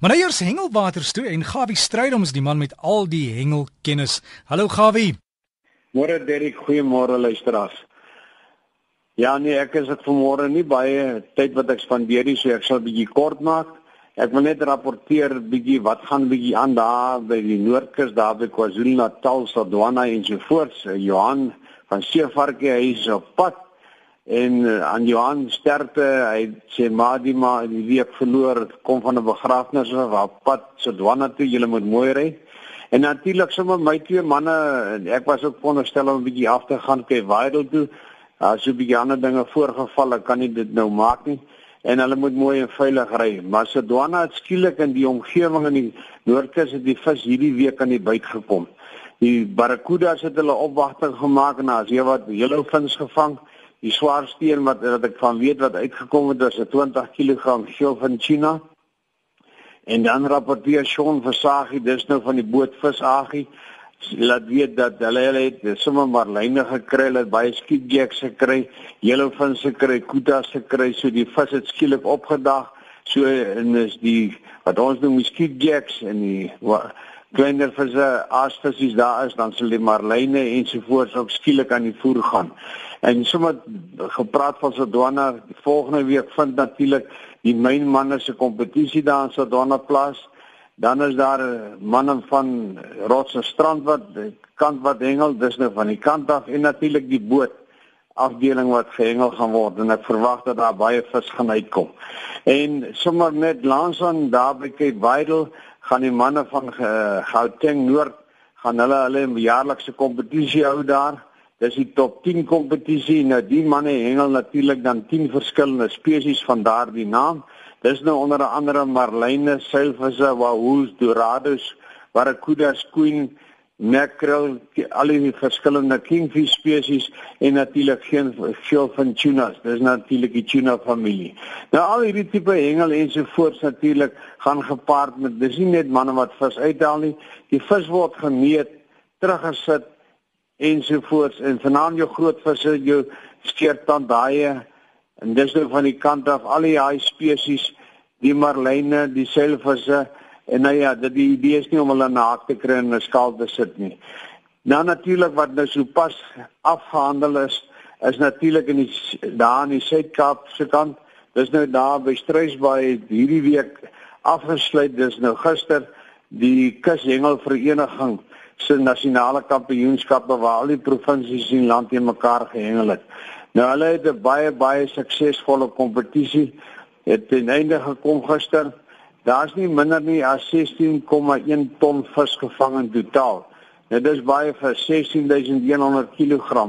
Maar nou eers hengelwaters toe en Gawie Strydom is die man met al die hengelkennis. Hallo Gawie. Môre Derek, goeiemôre luisteraars. Ja nee, ek is dit vanmôre nie baie tyd wat ek spandeer nie, so ek sal bietjie kort maak. Ek wil net rapporteer bietjie wat gaan bietjie aan daar by die Noordkus, daar by KwaZulu-Natal, Sodwana en so voort. Johan van Seevarke hy is op pad en uh, aan Johan sterkte hy sê maar die week verloor kom van 'n begrafnis af op pad so dwanne toe jy moet mooi ry. En natuurlik sommer my twee manne ek was ook veronderstel om 'n bietjie af te gaan kyk Waidel toe. So 'n bietjie ander dinge voorgeval ek kan nie dit nou maak nie. En hulle moet mooi en veilig ry. Maar so dwanne het skielik in die omgewing in die Noordkus het die vis hierdie week aan die byt gekom. Die barracudas het hulle opwagting gemaak en as jy wat hele vins gevang die swaar steen wat wat ek van weet wat uitgekom het is 'n 20 kg geel van China. En dan rapporteer Sean Versagie dis nou van die boot visagie laat weet dat hulle hulle het sommer maar lyne gekry, hulle het baie skietjeks gekry, yellowfins gekry, kutas gekry, so die vis het skielik opgedag. So en is die wat ons noem skietjeks en die kleiner visse, aasvisse daar is, dan sal die marline ensovoorts ook skielik aan die voer gaan. En sommer gepraat van Sodwana, volgende week vind natuurlik die mynmanne se kompetisie daar in Sodwana plaas. Dan is daar manne van Rots en Strand wat kant wat hengel, dis nou van die kant af en natuurlik die boot afdeling wat gehengel gaan word en ek verwag dat daar baie vis gaan uitkom. En sommer net langs aan daar by Cape Vidal gaan die manne van Gauteng Noord gaan hulle hulle jaarlikse kompetisie hou daar. Dis die top 10 kompetisie. Nou die manne hengel natuurlik dan 10 verskillende spesies van daardie naam. Dis nou onder andere marline, seilvisse, wahoos, dorados, barracudas, queen, mackerel, al die verskillende kingfish spesies en natuurlik geen veel van tunas. Dis natuurlik die tuna familie. Nou al hierdie tipe hengel ensovoorts natuurlik gaan gepaard met dis nie net manne wat vis uithaal nie. Die vis word gemeet, teruggesit ensovoorts en vanaand jou groot visse jou skeertand daai en dis nou van die kant af al die haai spesies die marline die seilvisse en nou ja dit die idee is nie om hulle naak te kry en 'n skaal te sit nie nou natuurlik wat nou so pas afgehandel is is natuurlik in die daar in die Suid-Kaap se kant dis nou daar by Struisbaai hierdie week afgesluit dis nou gister die kushengel vereniging se nasionale kampioenskappe waar al die provinsies in land teen mekaar gehengel het. Nou hulle het 'n baie baie suksesvolle kompetisie het ten einde gekom gister. Daar's nie minder nie as 16,1 ton vis gevang in totaal. Nou dis baie vir 16100 kg.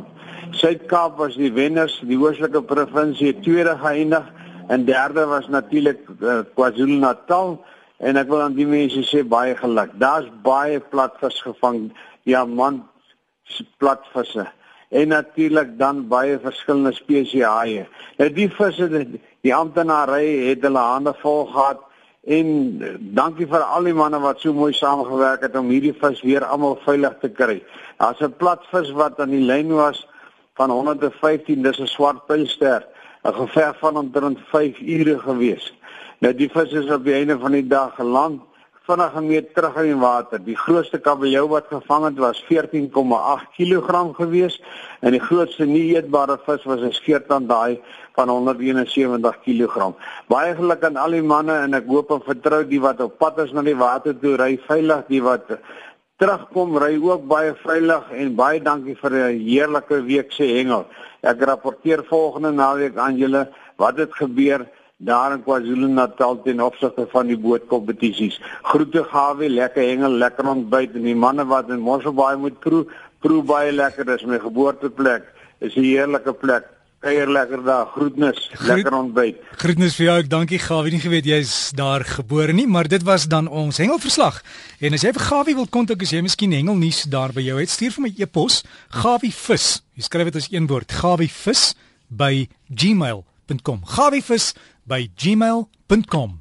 Suid-Kaap was die wenners, die oostelike provinsie tweede geëindig en derde was natuurlik uh, KwaZulu-Natal en ek wil aan die mense sê baie geluk. Daar's baie platvis gevang, diamant platvisse en natuurlik dan baie verskillende spesies haie. Nou die visse die amptenare het hulle hande vol gehad en dankie vir al die manne wat so mooi saamgewerk het om hierdie vis weer almal veilig te kry. Daar's 'n platvis wat aan die lyn was van 115, dis 'n swart pylster, 'n geveg van omtrent 5 ure gewees. Nou die vis is op die einde van die dag geland, vinnig gemeet terug in die water. Die grootste kabeljou wat gevang het was 14,8 kg gewees en die grootste nie eetbare vis was 'n skeertand daai van 171 kg. Baie geluk aan al die manne en ek hoop en vertrou die wat op pad is na die water toe ry veilig, die wat terugkom ry ook baie veilig en baie dankie vir 'n heerlike week se hengel. Ek rapporteer volgende naweek aan julle wat het gebeur daar in KwaZulu-Natal ten opsigte van die bootkompetisies. Groete gawe, lekker hengel, lekker ontbyt en die manne wat in Mosselbaai moet proe, proe baie lekker. Dis my geboorteplek. Dis 'n heerlike plek. Kuier lekker daar. Groetnis, Groet, lekker ontbyt. Groetnis vir jou. Ek dankie Gawie. Nie geweet jy's daar gebore nie, maar dit was dan ons hengelverslag. En as jy vir Gawie wil kontak as jy miskien hengelnuus daar by jou het, stuur vir my e-pos gawievis. Jy skryf dit as een woord, gawievis by gmail.com. Gawievis by gmail.com